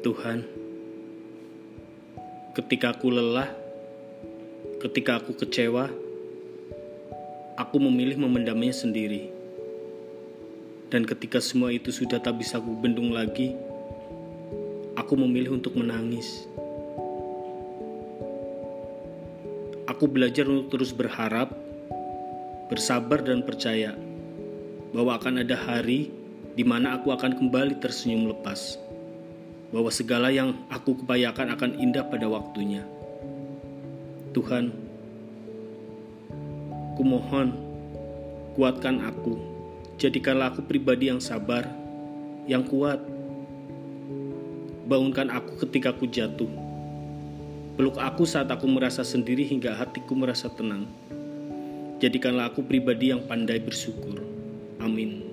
Tuhan, ketika aku lelah, ketika aku kecewa, aku memilih memendamnya sendiri. Dan ketika semua itu sudah tak bisa aku bendung lagi, aku memilih untuk menangis. Aku belajar untuk terus berharap, bersabar dan percaya bahwa akan ada hari di mana aku akan kembali tersenyum lepas bahwa segala yang aku kepayakan akan indah pada waktunya. Tuhan, kumohon, kuatkan aku, jadikanlah aku pribadi yang sabar, yang kuat. Bangunkan aku ketika aku jatuh. Peluk aku saat aku merasa sendiri hingga hatiku merasa tenang. Jadikanlah aku pribadi yang pandai bersyukur. Amin.